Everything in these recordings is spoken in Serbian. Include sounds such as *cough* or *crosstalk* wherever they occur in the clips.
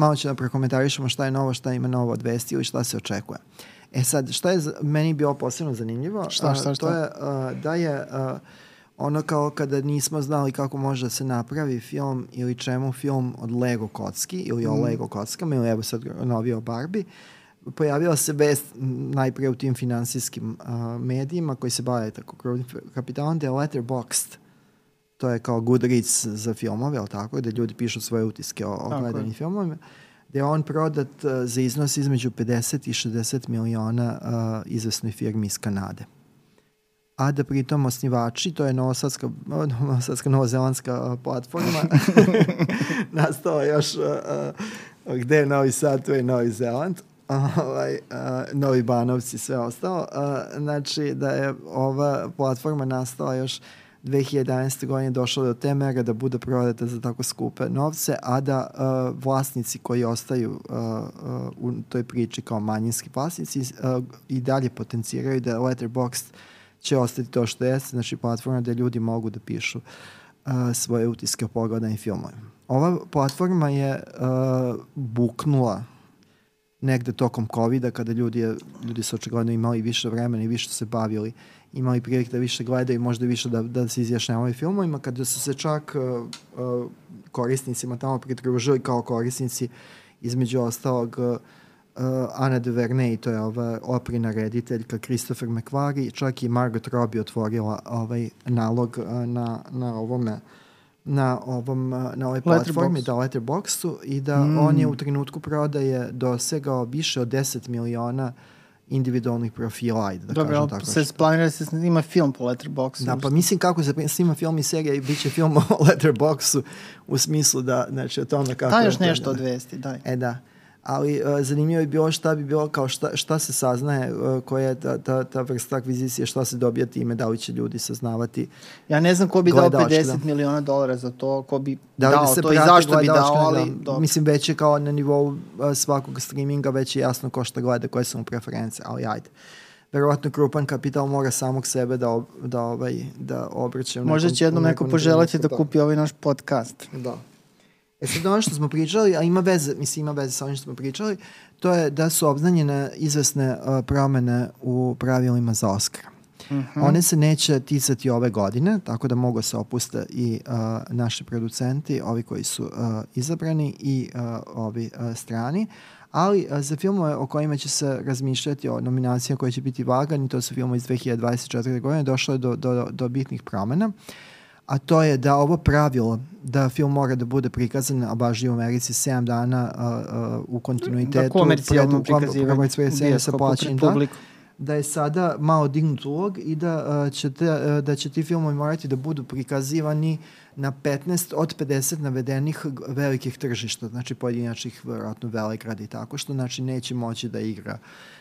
malo ću da prokomentarišemo šta je novo, šta ima novo od vesti ili šta se očekuje. E sad, šta je meni bilo posebno zanimljivo? Šta, šta, šta? To je a, da je a, ono kao kada nismo znali kako može da se napravi film ili čemu film od Lego kocki ili o Mm. Lego kockama ili evo sad novi o Barbie pojavila se vest m, najpre u tim finansijskim a, medijima koji se bave tako kapitalom da je Letterboxd to je kao Goodreads za filmove, ali tako, gde ljudi pišu svoje utiske o, o gledanim filmovima, gde je on prodat uh, za iznos između 50 i 60 miliona uh, izvesnoj firmi iz Kanade. A da pritom osnivači, to je novosadska, novosadska novozelandska uh, platforma, *laughs* *laughs* nastala još uh, uh, gde je Novi Sad, tu je Novi Zeland, *laughs* ovaj, uh, Novi Banovci sve ostalo. Uh, znači da je ova platforma nastala još 2011. godine došla do te mere da bude prodata za tako skupe novce, a da uh, vlasnici koji ostaju uh, uh, u toj priči kao manjinski vlasnici uh, i dalje potenciraju da Letterboxd će ostati to što jeste, znači platforma gde ljudi mogu da pišu uh, svoje utiske o pogledanim filmovima. Ova platforma je uh, buknula negde tokom covid kada ljudi, ljudi su očigledno imali više vremena i više se bavili, imali prilike da više gledaju, možda i više da, da se izjašnjavaju filmovima, kada su se čak uh, uh, korisnicima tamo pridružili kao korisnici između ostalog uh, Ana de Vernay, to je ova oprina rediteljka Christopher McQuarrie, čak i Margot Robbie otvorila ovaj nalog uh, na, na ovome na ovom uh, na ovoj platformi da Letterboxdu i da mm. on je u trenutku prodaje dosegao više od 10 miliona individualnih profila, ajde da Dobro, kažem tako. se što- planira da se snima film po Letterboxdu. Da, pa mislim kako se snima film i serija i bit će film *laughs* o Letterboxdu u smislu da, znači o tome kako... Da, još nešto od vesti, daj. E da. Ali uh, zanimljivo je bilo šta bi bilo kao šta, šta se saznaje, uh, koja je ta, ta, ta vrsta akvizicije, šta se dobija time, da li će ljudi saznavati. Ja ne znam ko bi dao Gledalački, 50 da. miliona dolara za to, ko bi Da li dao se to i zašto bi dao, ali nagram? dobro. Mislim, već je kao na nivou uh, svakog streaminga, već je jasno ko šta gleda, koje su mu preference, ali ajde. Verovatno krupan kapital mora samog sebe da, ob, da, ovaj, da obraća. Možda će jednom neko nekom poželiti da trenutku, kupi ovaj naš podcast. Da. E sad ono što smo pričali, a ima veze, mislim ima veze sa onim što smo pričali, to je da su obznanjene izvesne uh, promene u pravilima za Oscar. Uh -hmm. One se neće ticati ove godine, tako da mogu se opuste i uh, naši producenti, ovi koji su uh, izabrani i uh, ovi uh, strani, ali uh, za filmove o kojima će se razmišljati o nominacijama koje će biti vagani, to su filmovi iz 2024. godine, došlo je do, do, do bitnih promena a to je da ovo pravilo da film mora da bude prikazan, a baš u Americi 7 dana uh, uh, u kontinuitetu. Da, komercijalno prikazivanje. sa plaćanjem, da, da je sada malo dignut ulog i da, uh, će te, uh, da će ti filmovi morati da budu prikazivani na 15 od 50 navedenih velikih tržišta, znači pojedinačnih, verovatno Velegrad i tako, što znači neće moći da igra uh,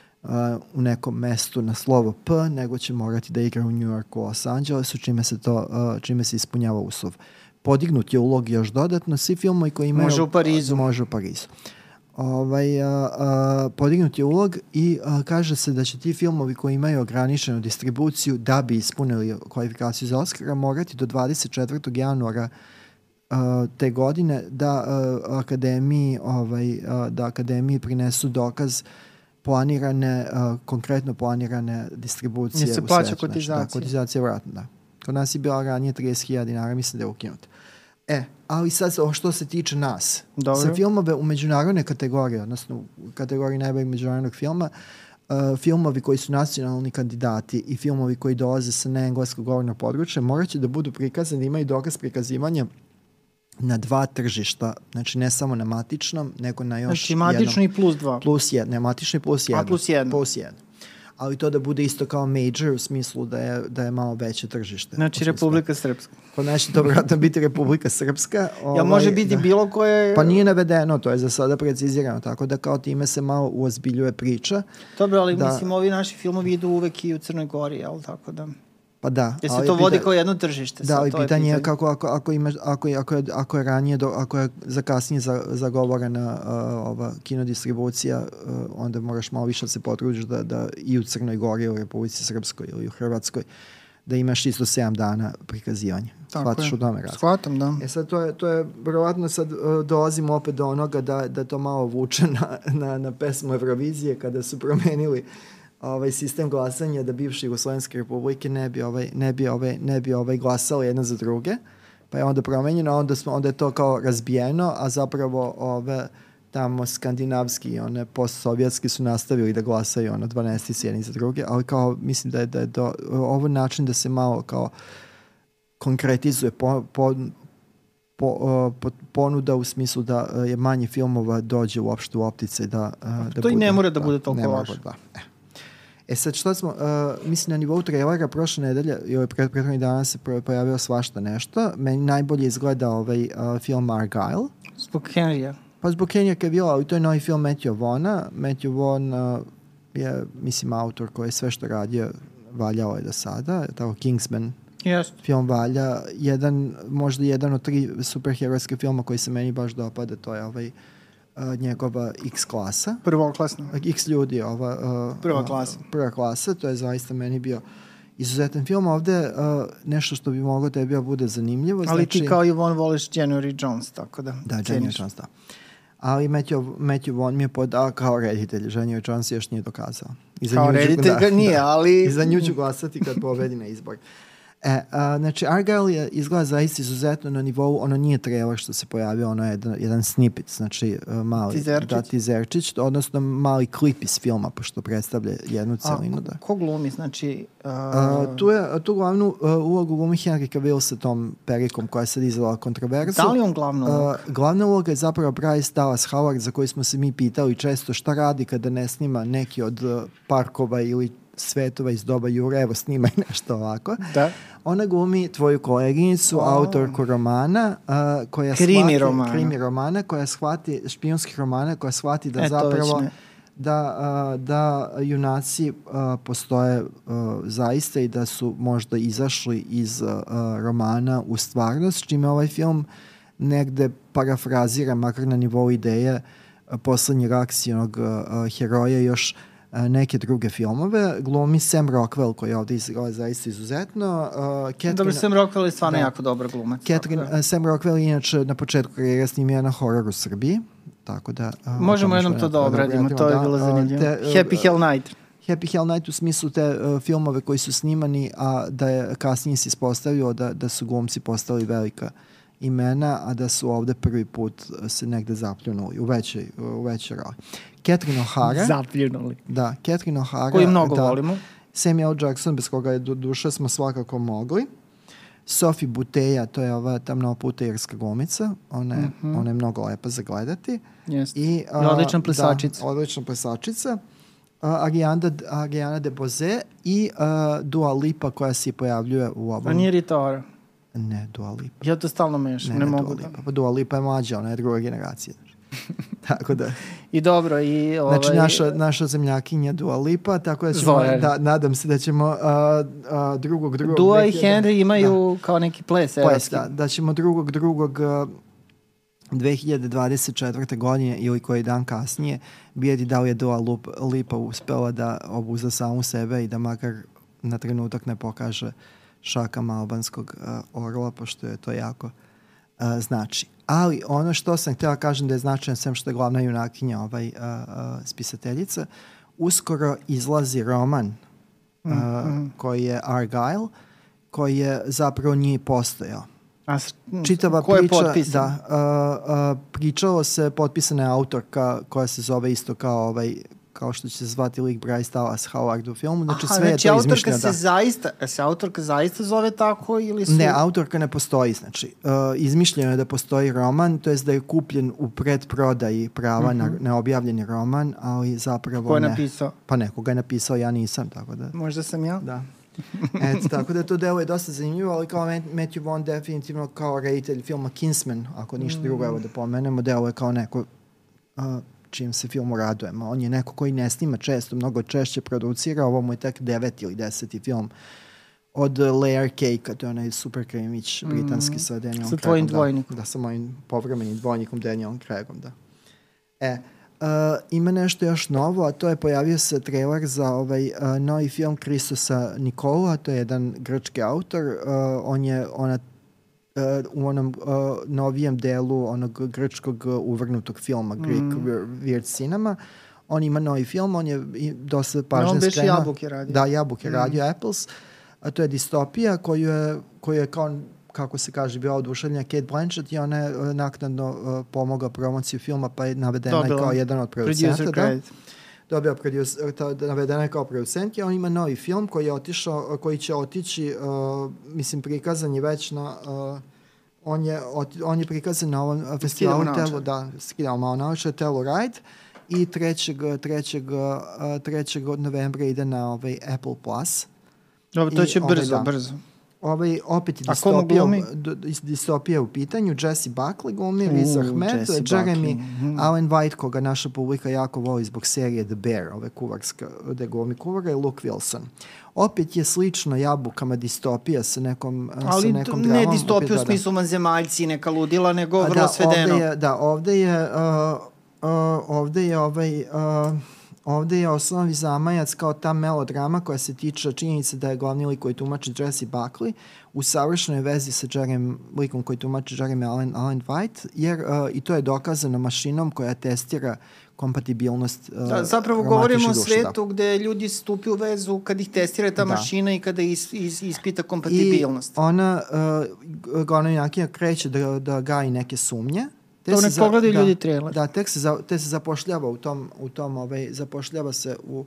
u nekom mestu na slovo P, nego će morati da igra u New Yorku, Los Angelesu, čime se, to, uh, čime se ispunjava uslov. Podignut je ulog još dodatno, svi filmovi koji imaju... Može u Parizu. Može u Parizu. Ovaj, a, a, podignut je ulog i a, kaže se da će ti filmovi koji imaju ograničenu distribuciju da bi ispunili kvalifikaciju za Oscara morati do 24. januara te godine da akademiji ovaj da akademiji prinesu dokaz planirane a, konkretno planirane distribucije Jel se plaća svetu. Znači, kotizacija? da, kotizacija vratna, da. Kod nas je bila ranije 30.000 dinara, mislim da je ukinuta. E, ali sad o što se tiče nas. Dobro. Za filmove u međunarodne kategorije, odnosno u kategoriji najboljeg međunarodnog filma, uh, filmovi koji su nacionalni kandidati i filmovi koji dolaze sa neengleskog govornog područja morat će da budu prikazani, da imaju dokaz prikazivanja na dva tržišta, znači ne samo na matičnom, nego na još Znači, matično jednom. i plus dva. Plus jedan, ne matični plus jedan. plus jedno. Plus jedan. Ali to da bude isto kao major u smislu da je, da je malo veće tržište. Znači, Republika Srpska. Nas će to vratno biti Republika Srpska. Jel može biti da. bilo koje... Pa nije navedeno, to je za sada precizirano, tako da kao time se malo uozbiljuje priča. Dobro, ali Da. mislim, ovi naši filmovi idu uvek i u Crnoj Gori, jel tako da... Pa da. Jer se to pita- vodi kao jedno tržište. Da, ali je pitanje je kako ako, ako, ima, ako, ako, je, ako je ranije, do, ako je za kasnije za, zagovorena uh, ova kinodistribucija, uh, onda moraš malo više da se potrudiš da, da i u Crnoj Gori, u Republici Srpskoj ili u Hrvatskoj, da imaš isto 7 dana prikazivanja. Tako Shvataš je. u tome razlika. Shvatam, da. E sad, to je, to je, verovatno sad uh, dolazimo opet do onoga da, da to malo vuče na, na, na pesmu Eurovizije kada su promenili ovaj sistem glasanja da bivše Jugoslovenske republike ne bi ovaj ne bi ovaj ne bi ovaj glasali jedna za druge. Pa je onda promenjeno, onda smo onda je to kao razbijeno, a zapravo ove tamo skandinavski i one postsovjetski su nastavili da glasaju ono 12 jedni za druge, ali kao mislim da je, da je do, ovo način da se malo kao konkretizuje po, po, po, po, ponuda u smislu da je manje filmova dođe uopšte u optice da, uh, da To i ne mora da da, bude toliko ne mora, loše. Da. E. E sad što smo, uh, mislim na nivou trailera prošle nedelje i ovaj pred, prethodnih dana se pojavio svašta nešto. Meni najbolje izgleda ovaj uh, film Argyle. Zbog Henrya. Pa zbog Kenja Kevilla, ali to je novi film Matthew Vona. Matthew Vaughn uh, je, mislim, autor koji je sve što radio valjao je do sada. Tako Kingsman Jeste. film valja. Jedan, možda jedan od tri superherojske filma koji se meni baš dopada, to je ovaj uh, njegova X klasa. Prvoklasno. X ljudi, ova... Uh, Prva uh, klasa. Prva klasa, to je zaista meni bio izuzetan film. Ovde uh, nešto što bi moglo tebi da bude zanimljivo. Ali znači, ti kao i Von voliš January Jones, tako da Da. Jenny Jones, da. Ali Matthew, Matthew Vaughn mi je podao kao reditelj. Jenny Jones još nije dokazao. I za Kao nju reditelj *laughs* ga nije, ali- I za nju ću glasati kad pobedi na izbor. E, a, znači, Argyle je izgleda zaista izuzetno na nivou, ono nije trailer što se pojavio, ono je jedan, jedan snippet, znači uh, mali Tizerčić? Da, tizerčić, odnosno mali klip iz filma, pošto predstavlja jednu A, celinu. ko, Da. ko glumi, znači... Uh, A, tu, je, tu glavnu uh, ulogu glumi Henry Cavill sa tom perikom koja je sad izvala kontroverzu. da li on glavno? Uh, glavna uloga je zapravo Bryce Dallas Howard za koji smo se mi pitali često šta radi kada ne snima neki od uh, parkova ili svetova iz doba Jure, evo snima i *laughs* nešto ovako. da. Ona glumi tvoju koleginicu, O. autorku romana, uh, koja Krimi shvati, romana. krimi romana, koja shvati, špijunskih romana, koja shvati da E, zapravo da, uh, da junaci uh, postoje uh, zaista i da su možda izašli iz uh, romana u stvarnost, čime ovaj film negde parafrazira, makar na nivou ideje, uh, poslednjeg akcijnog uh, heroja još uh, neke druge filmove. Glumi Sam Rockwell koji je ovde izgleda zaista izuzetno. Uh, Catherine, Dobro, Sam Rockwell je stvarno Da. jako dobar glumac. Catherine, da. uh, Sam Rockwell je inače na početku karijera snimio na horor u Srbiji. Tako da... Uh, Možemo jednom to je da obradimo, to je da, bilo uh, zanimljivo. te, uh, Happy Hell Night. Happy Hell Night u smislu te uh, filmove koji su snimani, a da je kasnije se ispostavilo da, da su glumci postali velika imena, a da su ovde prvi put uh, se negde zapljunuli u većoj, u većoj roli. Catherine O'Hara, Zapljunuli. da, Catherine O'Hara, Koji mnogo da, volimo. Samuel Jackson, bez koga je du duša smo svakako mogli. Sophie Buteja, to je ova tamno putejerska glumica, ona je, Mhm. ona je mnogo lepa za gledati. Jeste. I, I odlična plesačica. Da, odlična plesačica. Uh, Ariana, Ariana de Boze i uh, Dua Lipa koja se pojavljuje u ovom... A nije Rita Ora. Ne, Dua Lipa. Ja to stalno mešam, Ne, ne, ne, mogu Dua da. Lipa. Pa Dua Lipa je mlađa, ona je druga generacija. *laughs* tako da, I dobro, i ovaj... znači naša, naša zemljakinja Dua Lipa, tako da ćemo, Zoran. da, nadam se da ćemo uh, uh, drugog, drugog... Dua i 2000 Henry imaju kao neki ples Ples, da, da ćemo drugog, drugog uh, 2024. godine ili koji dan kasnije vidjeti da li je Dua Lup, Lipa uspela da obuza samu sebe i da makar na trenutak ne pokaže šakama albanskog uh, orla, pošto je to jako uh, znači. Ali ono što sam htjela kažem da je značajno, sem što je glavna junakinja ovaj, uh, uh, spisateljica, uskoro izlazi roman uh, koji je Argyle, koji je zapravo nije postojao A, čitava ko je priča, potpisan? da, uh, uh, pričalo se, potpisana je autorka koja se zove isto kao ovaj kao što će se zvati lik Bryce Dallas Howard u filmu, znači Aha, sve znači je to autorka izmišljeno. se Da. zaista, a se autorka zaista zove tako ili su... Ne, autorka ne postoji, znači uh, izmišljeno je da postoji roman, to jest da je kupljen u predprodaji prava na neobjavljeni roman, ali zapravo Mhm. Ko je ne. napisao? Pa neko ga je napisao, ja nisam, tako da... Možda sam ja? Da. Eto, tako da to delo je dosta zanimljivo, ali kao Mat- Matthew Vaughn definitivno kao reditelj filma Kingsman, ako ništa drugo, evo da pomenemo, delo je kao neko uh, čim se filmu radujemo. On je neko koji ne snima često, mnogo češće producira, ovo mu je tek deveti ili deseti film od Layer Cake-a, to je onaj super kremić britanski sa Danielom Sa tvojim Craigom, dvojnikom. Da, da, sa mojim povremenim dvojnikom Danielom Craigom, da. E, Uh, ima nešto još novo, a to je pojavio se trailer za ovaj uh, novi film Kristosa Nikola, to je jedan grčki autor. Uh, on je ona u onom uh, novijem delu onog grčkog uh, uvrnutog filma Greek Mm. Weir- Weird Cinema. On ima novi film, on je dosta pažnje on beše skrenuo. Jabuke radio. Da, Jabuk je Mm. radio Apples. A to je distopija koju je, koju je kao kako se kaže, bila oduševljena Kate Blanchett i ona je uh, naknadno uh, pomogla promociju filma pa je navedena Dobila kao jedan od producenta. Producer Da credit. Dobio producer, ta, navedena je kao producent i on ima novi film koji je otišao, koji će otići, uh, mislim, prikazan je već na, uh, on je, ot, on je prikazan na ovom festivalu. Telo, da, skidamo malo naočare, Telo Ride i 3. 3. Uh, 3. novembra ide na ovaj Apple Plus. Dobro, to I će ovaj, brzo, da. brzo. Ovaj, opet je distopija, distopija u pitanju, Jesse Buckley glumi, U, Riz Ahmed, Jeremy Buckley, mhm. Alan White, koga naša publika jako voli zbog serije The Bear, ove kuvarska, gde glumi kuvara, i Luke Wilson. Opet je slično jabukama distopija sa nekom, sa Ali nekom ne dramom. distopiju opet, u da, da. smislu manzemaljci, neka ludila, nego vrlo da, svedeno. Ovde je, da, ovde je, uh, uh, ovde je ovaj, uh, ovde je osnovi zamajac kao ta melodrama koja se tiče činjenice da je glavni lik koji tumači Jesse Buckley u savršenoj vezi sa Jerem, likom koji tumači Jeremy Allen, Allen White, jer uh, i to je dokazano mašinom koja testira kompatibilnost uh, Da, zapravo govorimo o duša, svetu gde ljudi stupi u vezu kad ih testira ta Da. mašina i kada is, is, ispita I kompatibilnost. ona, uh, glavna junakinja kreće da, da gaji neke sumnje. Te To za- pogledaju da, ljudi trailer. Da, tek se, za, te se zapošljava u tom, u tom ovaj, zapošljava se u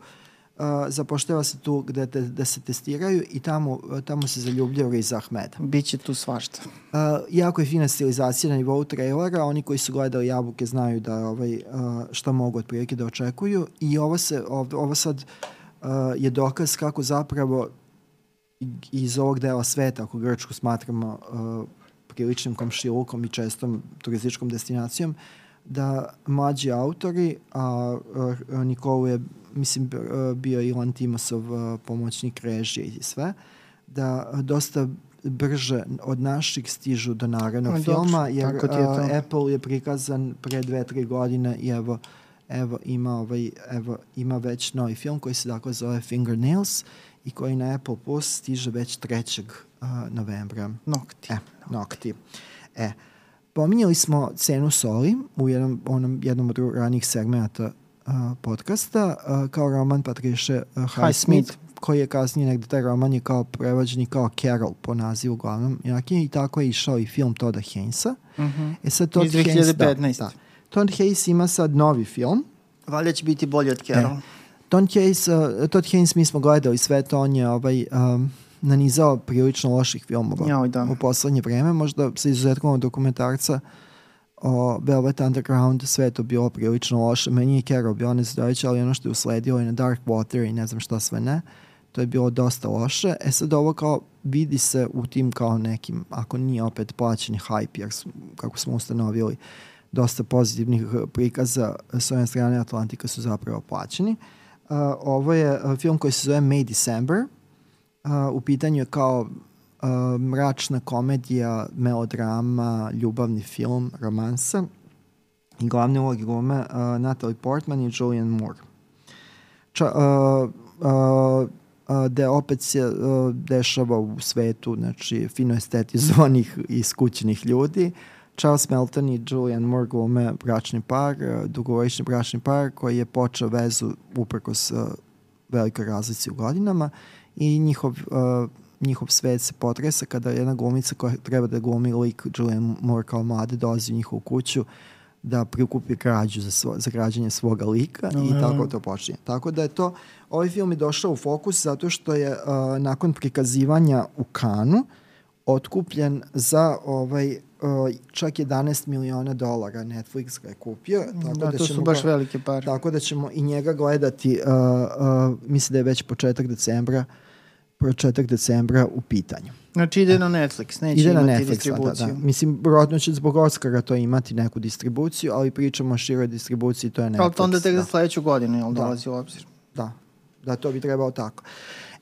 Uh, zapošljava se tu gde te, da se testiraju i tamo, tamo se zaljubljaju Riz Ahmeda. Biće tu svašta. Uh, jako je fina stilizacija na nivou trailera, oni koji su gledali jabuke znaju da ovaj, uh, šta mogu otprilike da očekuju i ovo, se, ovo, ovo sad uh, je dokaz kako zapravo iz ovog dela sveta, ako Grčku smatramo uh, priličnim komšilukom i čestom turističkom destinacijom, da mlađi autori, a uh, Nikolu je, mislim, bio Ilan Timosov uh, pomoćnik režije i sve, da dosta brže od naših stižu do narednog A, dobro, filma, jer je to. Apple je prikazan pre dve, tri godine i evo, evo ima, ovaj, evo ima već novi film koji se dakle zove Fingernails i koji na Apple Plus stiže već 3. Uh, novembra. Nokti. E, nokti. E, pominjali smo cenu soli u jednom, onom, jednom od ranih segmenta uh, podcasta uh, kao roman Patriše uh, Highsmith koji je kasnije negde taj roman je kao prevođen i kao Carol po nazivu glavnom junakinje i tako je išao i film Toda Hainsa. Uh -huh. E sad Todd Iz Haynes, da, 2015. da. Todd Haynes ima sad novi film Valjda će biti bolji od Carol. E. Todd Haynes, uh, Todd Haynes mi smo gledali sve to, on je ovaj, um, nanizao prilično loših filmova Joj, da. u poslednje vreme, možda sa izuzetkom dokumentarca o Velvet Underground sve je to bilo prilično loše. Meni je Carol bio nezadovoljće, ali ono što je usledilo i na Dark Water i ne znam šta sve ne, to je bilo dosta loše. E sad ovo kao vidi se u tim kao nekim, ako nije opet plaćeni hype, jer su, kako smo ustanovili, dosta pozitivnih prikaza s ove strane Atlantika su zapravo plaćeni. Uh, ovo je uh, film koji se zove May December. Uh, u pitanju je kao uh, mračna komedija, melodrama, ljubavni film, romansa. I glavne uloge glume uh, Natalie Portman i Julian Moore. Ča, uh, uh, uh, da opet se uh, dešava u svetu, znači fino estetizovanih i iskućenih ljudi. Charles Melton i Julian Moore glume bračni par, uh, dugovojšnji bračni par koji je počeo vezu uprkos uh, velikoj razlici u godinama i njihov, uh, njihov svet se potresa kada jedna glumica koja treba da glumi lik Julian Moore kao mlade dolazi u njihovu kuću da prikupi građu za, svo, za građanje svoga lika i Aha. tako to počinje. Tako da je to, ovaj film je došao u fokus zato što je uh, nakon prikazivanja u Kanu otkupljen za ovaj čak 11 miliona dolara Netflix ga je kupio. Tako Da, da, to su ćemo baš ga- velike pare. Tako da ćemo i njega gledati, uh, uh, mislim da je već početak decembra, početak decembra u pitanju. Znači ide na Netflix, neće Ide na imati Netflix, da, distribuciju. da, da. Mislim, vjerojatno će zbog Oscara to imati neku distribuciju, ali pričamo o široj distribuciji, to je Netflix. Ali to onda tek da. za sledeću godinu, jel Da. dolazi u obzir? Da, da to bi trebalo tako.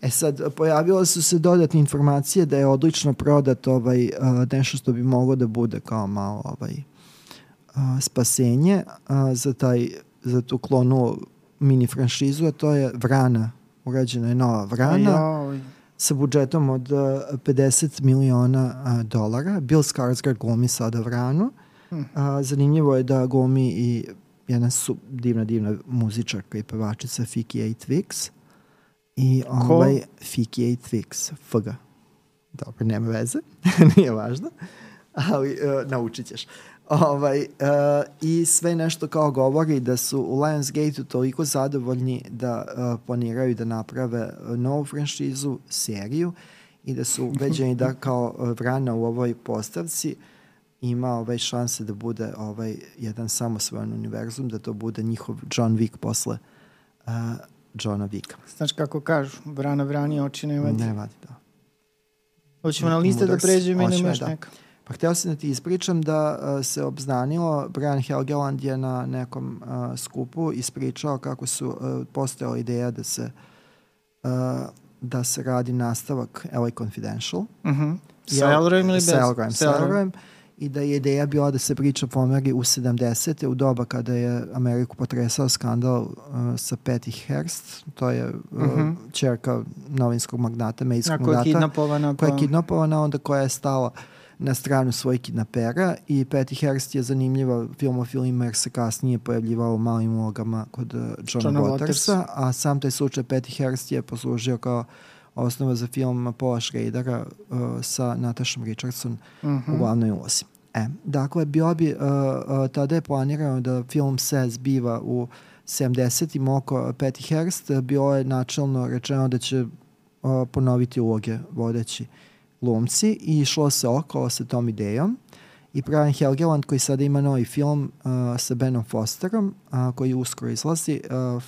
E sad, pojavile su se dodatne informacije da je odlično prodat ovaj, uh, nešto što bi moglo da bude kao malo ovaj, uh, spasenje uh, za taj za tu klonu mini franšizu, a to je Vrana. Urađena je nova Vrana Ajoj. sa budžetom od uh, 50 miliona uh, dolara. Bill Skarsgård glumi sada Vranu. A, zanimljivo je da glumi i jedna su divna, divna muzičarka i pevačica Fiki A. Twix. I ovaj Fiki A. Twix, FG. Dobro, nema veze, *laughs* nije važno, ali uh, naučit ćeš. Ovaj, uh, I sve nešto kao govori da su u Lionsgate-u toliko zadovoljni da uh, planiraju da naprave uh, novu franšizu, seriju i da su ubeđeni da kao uh, Vrana u ovoj postavci ima ovaj šanse da bude ovaj jedan samosvojan univerzum, da to bude njihov John Wick posle uh, Johna Wicka. Znaš kako kažu, vrana vrani oči ne vadi. Ne vadi, da. Hoćemo na liste da Mudar si. pređemo ili Hoćemo, imaš da. neka? Pa hteo sam da ti ispričam da uh, se obznanilo, Brian Helgeland je na nekom uh, skupu ispričao kako su uh, postojala ideja da se uh, da se radi nastavak LA Confidential. Uh -huh. Sa Elroyem ili bez? Sa Elroyem, sa Elroyem. I da je ideja bila da se priča pomeri u 70. u doba kada je Ameriku potresao skandal uh, sa Patty Hearst, to je uh, Mhm. čerka novinskog magnata, medijskog Ako je magnata kidnapovana, koja je kidnapovana, onda koja je stala na stranu svojih kidnapera i Patty Hearst je zanimljiva filmofilima jer se kasnije pojavljivao u malim ulogama kod uh, Johna Johna Watersa, a sam taj slučaj Patty Hearst je poslužio kao osnova za film Paula Schradera uh, sa Natašom Richardson Uh u -huh. glavnoj ulozi. E, dakle, bio bi, uh, uh, tada je planirano da film se zbiva u 70-im oko Patty Hearst, bilo je načelno rečeno da će uh, ponoviti uloge vodeći glumci i išlo se okolo sa tom idejom i Brian Helgeland koji sada ima novi film uh, sa Benom Fosterom uh, koji uskoro izlazi uh,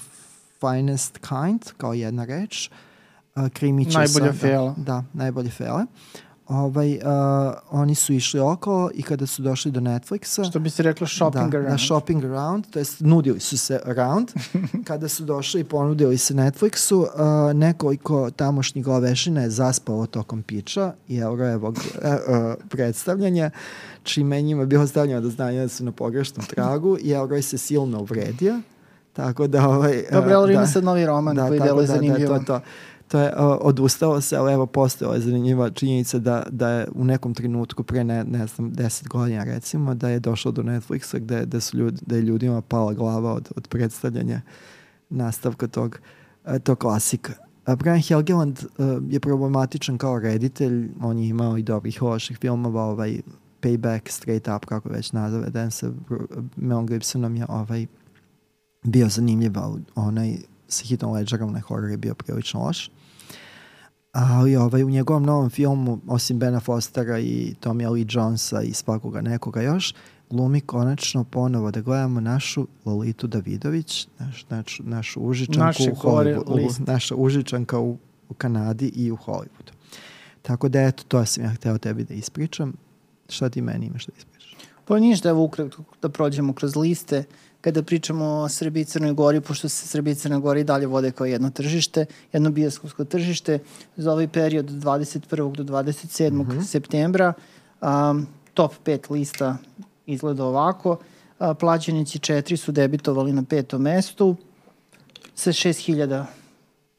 Finest Kind kao jedna reč uh, krimiće Najbolja sa, fela. Da, da, najbolje fele. Ovaj, uh, oni su išli okolo i kada su došli do Netflixa Što bi se reklo shopping da, around. Da, shopping around, to jest nudili su se around. *laughs* Kada su došli i ponudili se Netflixu, uh, nekoliko tamošnjih glavešina je zaspalo tokom piča i Eurojevog uh, uh, predstavljanja, čime je njima bilo stavljeno do znanja da su na pogrešnom tragu i Euroj se silno uvredio. Tako da ovaj... Dobro, uh, ali ima da. sad novi roman koji tako deluje da, da, zanimljivo. to, to, to je odustalo se, ali evo postojala je zanimljiva činjenica da, da je u nekom trenutku pre ne, ne znam, deset godina recimo, da je došlo do Netflixa gde, gde su ljudi, da je ljudima pala glava od, od predstavljanja nastavka tog, uh, tog klasika. A Brian Helgeland uh, je problematičan kao reditelj, on je imao i dobrih i loših filmova, ovaj Payback, Straight Up, kako već nazove, Dan sa Mel Gibsonom je ovaj bio zanimljiv, ali onaj sa Hitom Ledgerom, onaj horror je bio prilično loš. Ali ovaj, u njegovom novom filmu, osim Bena Fostera i Tommy Lee Jonesa i svakoga nekoga još, glumi konačno ponovo da gledamo našu Lolitu Davidović, naš, naš, našu užičanku Naše u Hollywoodu, u, naša užičanka u, u Kanadi i u Hollywoodu. Tako da eto, to sam ja hteo tebi da ispričam. Šta ti meni imaš da ispričaš? Pa ništa, evo ukratko da prođemo kroz liste. Kada pričamo o Srbiji i Crnoj Gori, pošto se Srbija i Crna Gora i dalje vode kao jedno tržište, jedno bioskopsko tržište, za ovaj period od 21. do 27. Mm -hmm. septembra, um, top 5 lista izgleda ovako. A, plaćenici četiri su debitovali na petom mestu sa 6000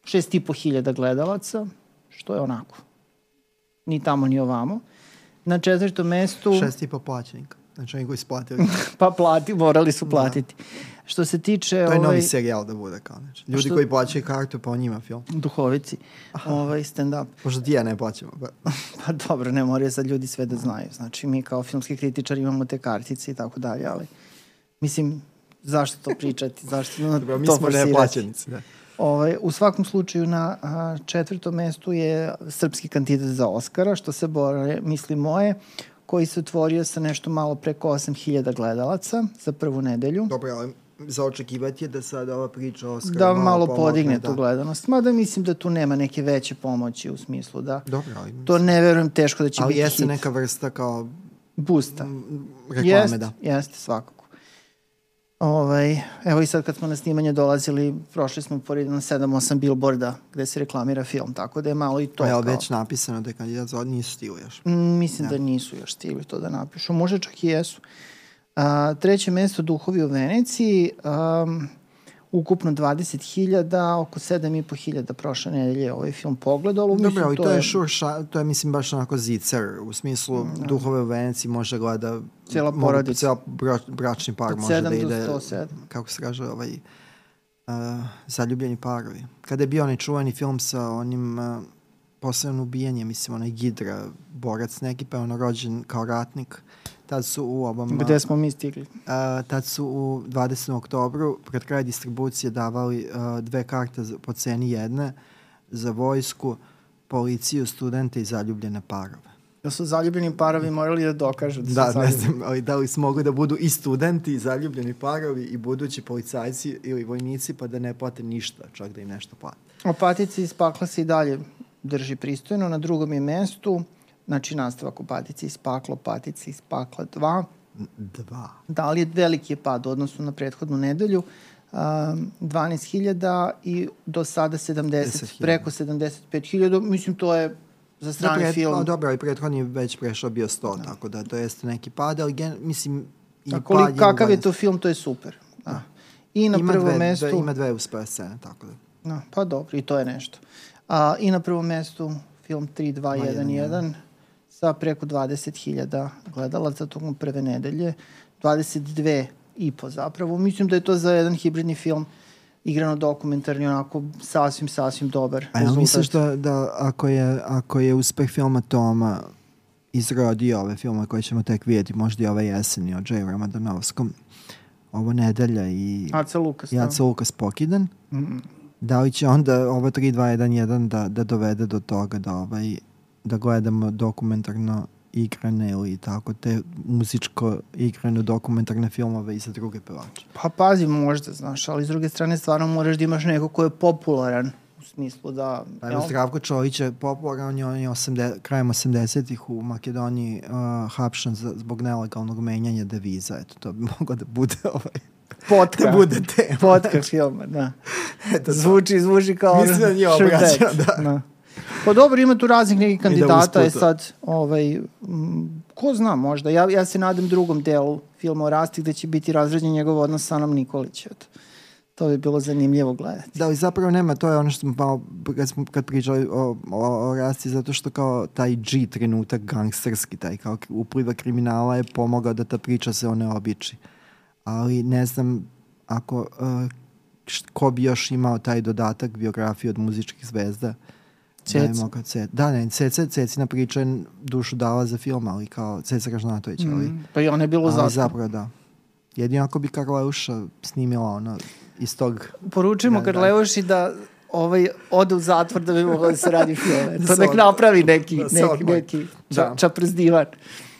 6500 gledalaca, što je onako ni tamo ni ovamo. Na četvrtom mestu... Šest i po plaćenika. Znači oni koji su platili. *laughs* Pa plati, morali su platiti. Što se tiče... to je ovaj, novi serijal da bude kao znači. Ljudi što- koji plaćaju kartu pa on njima film. Duhovici, ovaj stand-up. Pošto ti ja ne plaćamo. Pa. *laughs* Pa dobro, ne moraju sad ljudi sve da znaju. Znači, mi kao filmski kritičari imamo te kartice i tako dalje, ali mislim, zašto to pričati? *laughs* Zašto na Dobro, mi to smo neplaćenici. Da. Ovaj, u svakom slučaju na a, četvrtom mestu je srpski kandidat za Oscara, što se bore, misli moje, koji se otvorio sa nešto malo preko 8000 gledalaca za prvu nedelju. Dobro, ali za očekivati je da sad ova priča o Oscaru da malo pomogne, podigne da. tu gledanost. Mada mislim da tu nema neke veće pomoći u smislu da Dobro, ali, to ne verujem teško da će ali biti jeste hit. neka vrsta kao Boosta. m, reklame, Jeste, da. jeste, svakako. Ovaj, evo i sad kad smo na snimanje dolazili, prošli smo pored na 7-8 billboarda gde se reklamira film, tako da je malo i to To je kao... već napisano da je kandidat za nisu stigli još. Mm, Mislim da nisu još stigli to da napišu. Može čak i jesu. A, treće mesto Duhovi u Veneciji, um, ukupno 20.000, oko 7.500 prošle nedelje ovaj film pogledalo. Mislim, Dobro, ali to, to je, sure ša, to je mislim baš onako zicer, u smislu da. Duhove u Veneciji može gleda cijela porodica. Bra, bračni par Od može da ide. 7 do 107. Kako se kaže, ovaj, uh, zaljubljeni parovi. Kada je bio onaj čuveni film sa onim uh, posebno ubijanje, mislim, onaj Gidra, borac neki, pa je ono rođen kao ratnik. Tad su u ovom... Gde smo mi stigli? Uh, tad su u 20. oktobru pred kraj distribucije davali uh, dve karte po ceni jedne za vojsku, policiju, studente i zaljubljene parove. Da su zaljubljeni parovi morali da dokažu da, da su ne znam, ali da li su mogli da budu i studenti, i zaljubljeni parovi, i budući policajci ili vojnici, pa da ne plate ništa, čak da im nešto plate. Opatici iz pakla se i dalje drži pristojno. Na drugom je mestu, znači nastavak u patici iz pakla, patici iz pakla 2. Dva. Da li je veliki je pad u odnosu na prethodnu nedelju. Um, 12.000 i do sada 70, preko 75.000. Mislim, to je za strani da, pred, film. Dobro, i prethodni je već prešao bio 100, da. tako da to jeste neki pad, ali gen, mislim... I A kolik, kakav je to film, to je super. Da. da. I na ima prvom dve, mestu... Dve, ima dve uspore scene, tako da. Da, pa dobro, i to je nešto. A, I na prvom mestu film 3211 sa preko 20.000 gledalaca tokom prve nedelje. 22 i po zapravo. Mislim da je to za jedan hibridni film igrano dokumentarni onako sasvim, sasvim dobar A ja misliš da, da ako, je, ako je uspeh filma Toma izrodio ove filme koje ćemo tek vidjeti, možda i ove jeseni od J. Ramadanovskom, ovo nedelja i Aca Lukas, i Aca Lukas pokidan, mm -mm da li će onda ovo 3, 2, 1, 1 da, da dovede do toga da, ovaj, da gledamo dokumentarno igrane ili tako te muzičko igrane dokumentarne filmove i za druge pevače. Pa pazi možda, znaš, ali s druge strane stvarno moraš da imaš neko ko je popularan u smislu da... Pa evo Zdravko Čović je popularan, on je 80, krajem 80-ih u Makedoniji uh, hapšan za, zbog nelegalnog menjanja deviza. Eto, to bi *laughs* moglo da bude ovaj Potka. da bude tema. Potka filma, da. *laughs* Eto, zvuči, zvuči kao... Mislim da nije obraćeno, da. da. Pa dobro, ima tu raznih nekih da kandidata, je sad, ovaj, m, ko zna možda, ja, ja se nadam drugom delu filma o Rasti gde će biti razređen njegov odnos sa Anom Nikolić, eto. To bi bilo zanimljivo gledati. Da, ali zapravo nema, to je ono što smo malo, kad, smo, kad pričali o, o, o Rasti, zato što kao taj G trenutak gangsterski, taj kao upliva kriminala je pomogao da ta priča se one običi. Ali ne znam ako, uh, ko bi još imao taj dodatak biografije od muzičkih zvezda. Cec. Da, mogao ce, da, ne, Ceca, Cecina priča je dušu dala za film, ali kao Ceca Ražnatović, ali... Mm, pa i ona je bilo zato. zapravo, da. Jedino ako bi Karleuša snimila ono iz tog... Poručujemo da, Karleuši da, da ovaj, ode u zatvor da bi mogla da se radi film. *laughs* To nek napravi neki, da, neki, neki ča, da. čaprezdivan.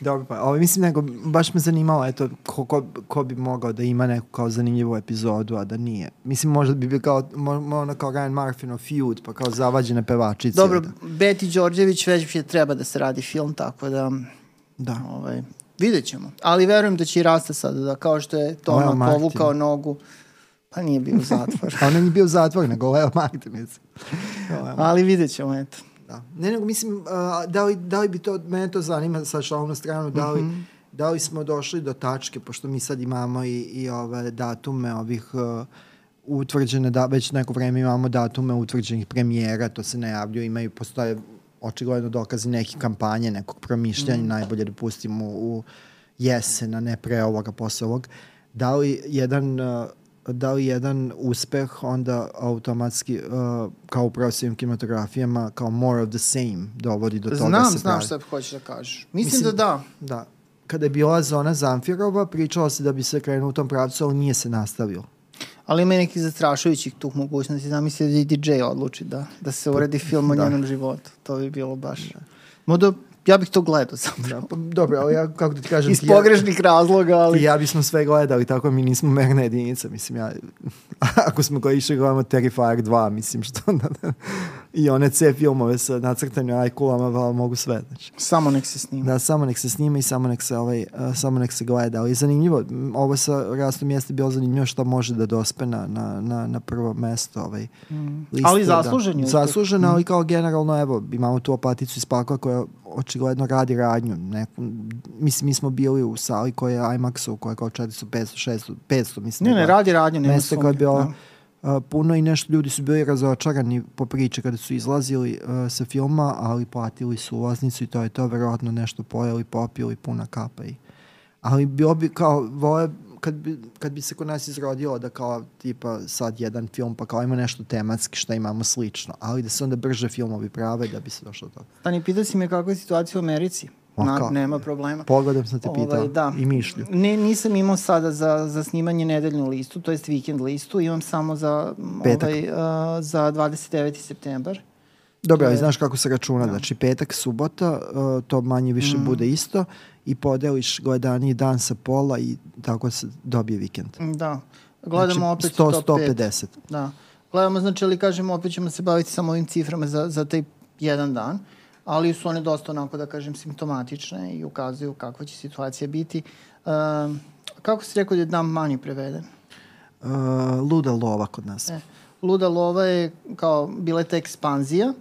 Dobro, pa ovaj, mislim, nego, baš me zanimalo, eto, ko, ko, ko bi mogao da ima neku kao zanimljivu epizodu, a da nije. Mislim, možda bi bio kao, mo, ono kao Ryan Murphy feud, pa kao zavađene pevačice. Dobro, da. Beti Đorđević već je treba da se radi film, tako da... Da. Ovaj, vidjet ćemo. Ali verujem da će i Rasta sada, da kao što je Toma povukao nogu, pa nije bio u zatvor. *laughs* a on nije bio u zatvor, nego Leo Martin, mislim. Ali vidjet ćemo, eto. Da. Ne, nego mislim, uh, da, li, da li bi to, mene to zanima sa šalom stranu, da li, mm -hmm. da li smo došli do tačke, pošto mi sad imamo i, i ove datume ovih uh, utvrđene, da već neko vreme imamo datume utvrđenih premijera, to se najavljuje, imaju, postoje očigledno dokazi neke kampanje, nekog promišljanja, mm. najbolje da pustimo u jesen, a ne pre ovoga, posle ovog. Da li jedan uh, da li jedan uspeh onda automatski uh, kao u profesionalnim kinematografijama kao more of the same dovodi do toga znam, se znam šta hoćeš da kažeš. Mislim, mislim da da. da. Kada je bila zona Zamfirova pričalo se da bi se krenuo u tom pravcu ali nije se nastavilo. Ali ima nekih zastrašujućih tu mogućnosti. Zamisli da DJ odluči da, da se uredi film o da. njenom životu. To bi bilo baš. Da. Moda ja bih to gledao zapravo. Da, pa, dobro, ali ja, kako da ti kažem... Iz pogrešnih ja, razloga, ali... Ja bismo sve gledali, tako mi nismo merna jedinica, mislim, ja... *laughs* Ako smo ga išli gledamo Terrifier 2, mislim, što onda... I one C filmove sa nacrtanim ajkulama, pa mogu sve. Znači. Samo nek se snima. Da, samo nek se snima i samo nek se, ovaj, uh, samo nek se gleda. Ali zanimljivo, ovo sa rastom jeste bilo zanimljivo što može da dospe na, na, na, na prvo mesto. Ovaj, Mm. liste, Ali zaslužen je Da. uspeh. Zaslužen, ali kao generalno, evo, imamo tu opaticu iz pakla koja očigledno radi radnju. Neku, mislim, mi smo bili u sali koja je IMAX-u, koja je kao 400, 500, 600, 500, mislim. Ne, da ne, radi radnje, nema mesto koje je bilo da. A, puno i nešto ljudi su bili razočarani po priče kada su izlazili a, sa filma, ali platili su ulaznicu i to je to verovatno nešto pojeli, popili, puna kapa i ali bilo bi kao vole kad bi, kad bi se kod nas izrodilo da kao tipa sad jedan film pa kao ima nešto tematski što imamo slično, ali da se onda brže filmovi prave da bi se došlo do toga. Stani, pitao si me kakva je situacija u Americi. Na, kao? nema problema. Pogledam sam te Ovaj, pitao da. i mišlju. Ne, nisam imao sada za, za snimanje nedeljnu listu, to jest vikend listu, imam samo za, Petak. ovaj, uh, za 29. septembar. Dobro, ali je- znaš kako se računa, Da. znači petak, subota, uh, to manje više Mhm. bude isto i podeliš gledani dan sa pola i tako se dobije vikend. Da. Gledamo znači, opet 100, top 5. 150. Da. Gledamo, znači, ali kažemo, opet ćemo se baviti samo ovim ciframa za, za taj jedan dan, ali su one dosta onako, da kažem, simptomatične i ukazuju kakva će situacija biti. Um, kako si rekao da je Dumb Money preveden? Uh, luda lova kod nas. E, Luda lova je kao bila je ta ekspanzija,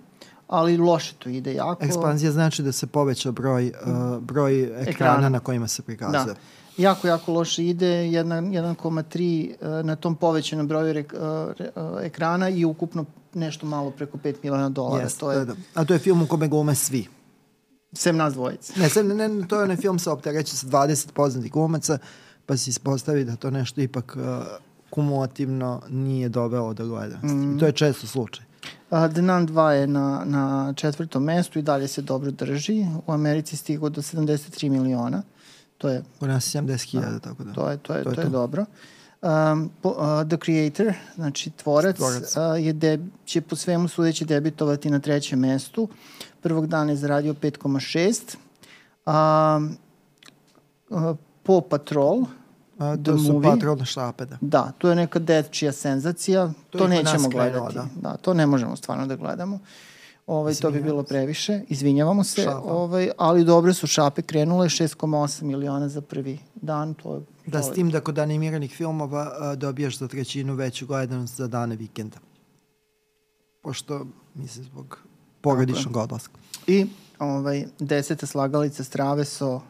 ali loše to ide jako. Ekspanzija znači da se poveća broj, uh, broj ekrana, Ekrana. na kojima se prikazuje. Da. Jako, jako loše ide, jedna- 1,3 e, na tom povećanom broju rek, e, re- e, ekrana i ukupno nešto malo preko 5 miliona dolara. Jeste, to je, da, da. A to je film u kome glume svi. sem nas dvojice. Ne, sam, ne, ne, to je onaj film sa optereće sa 20 poznatih glumaca, pa se ispostavi da to nešto ipak uh, kumulativno nije dovelo do gledanosti. Mhm. I to je često slučaj. A, The Nun 2 je na, na četvrtom mestu i dalje se dobro drži. U Americi stigo do 73 miliona. To je, U nas je 70.000, tako da. to je, to je, To je to je to. dobro. Um, po, uh, the Creator, znači tvorac, Tvorac. Uh, je deb, će po svemu sudeći debitovati na trećem mestu. Prvog dana je zaradio 5,6. Um, uh, Paw Patrol, A, The to su Movie. patrolne šape, da. Da, to je neka dečija senzacija. To To, nećemo gledati. da. Da. to ne možemo stvarno da gledamo. Ovaj, to bi bilo previše. Izvinjavamo se. Šapa. Ovaj, ali dobre su šape krenule. 6,8 miliona za prvi dan. To je, Da, s tim da kod animiranih filmova a, dobijaš za trećinu veću gledanost za dane vikenda. Pošto, mislim, zbog porodičnog odlaska. I ovaj, deseta slagalica strave so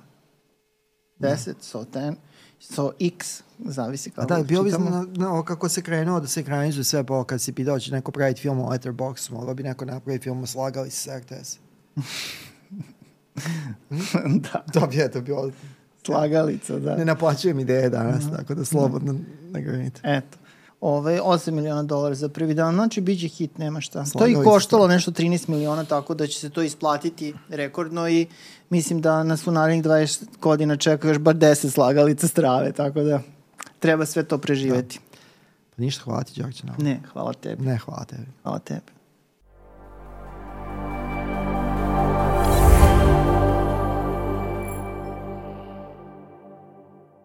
10, so 10, so x, zavisi kako da, bio bi na, na, kako se krenuo da se ekranizuje sve, pa kad si pitao će neko praviti film o Letterboxdu, mogao bi neko napraviti film o slagali se RTS. *laughs* da, To bi eto bilo... slagalica, da. Ne naplaćujem ideje danas, tako da slobodno ne granite. Eto. Ove, 8 miliona dolara za prvi dan, znači bit će hit, nema šta. to Slagali i ste. koštalo nešto 13 miliona, tako da će se to isplatiti rekordno i mislim da nas u narednih 20 godina čeka još bar 10 slagalica strave, tako da treba sve to preživeti. Pa ništa, hvala ti, Đorđe. Ne, hvala tebi, Ne, hvala tebi. hvala tebi.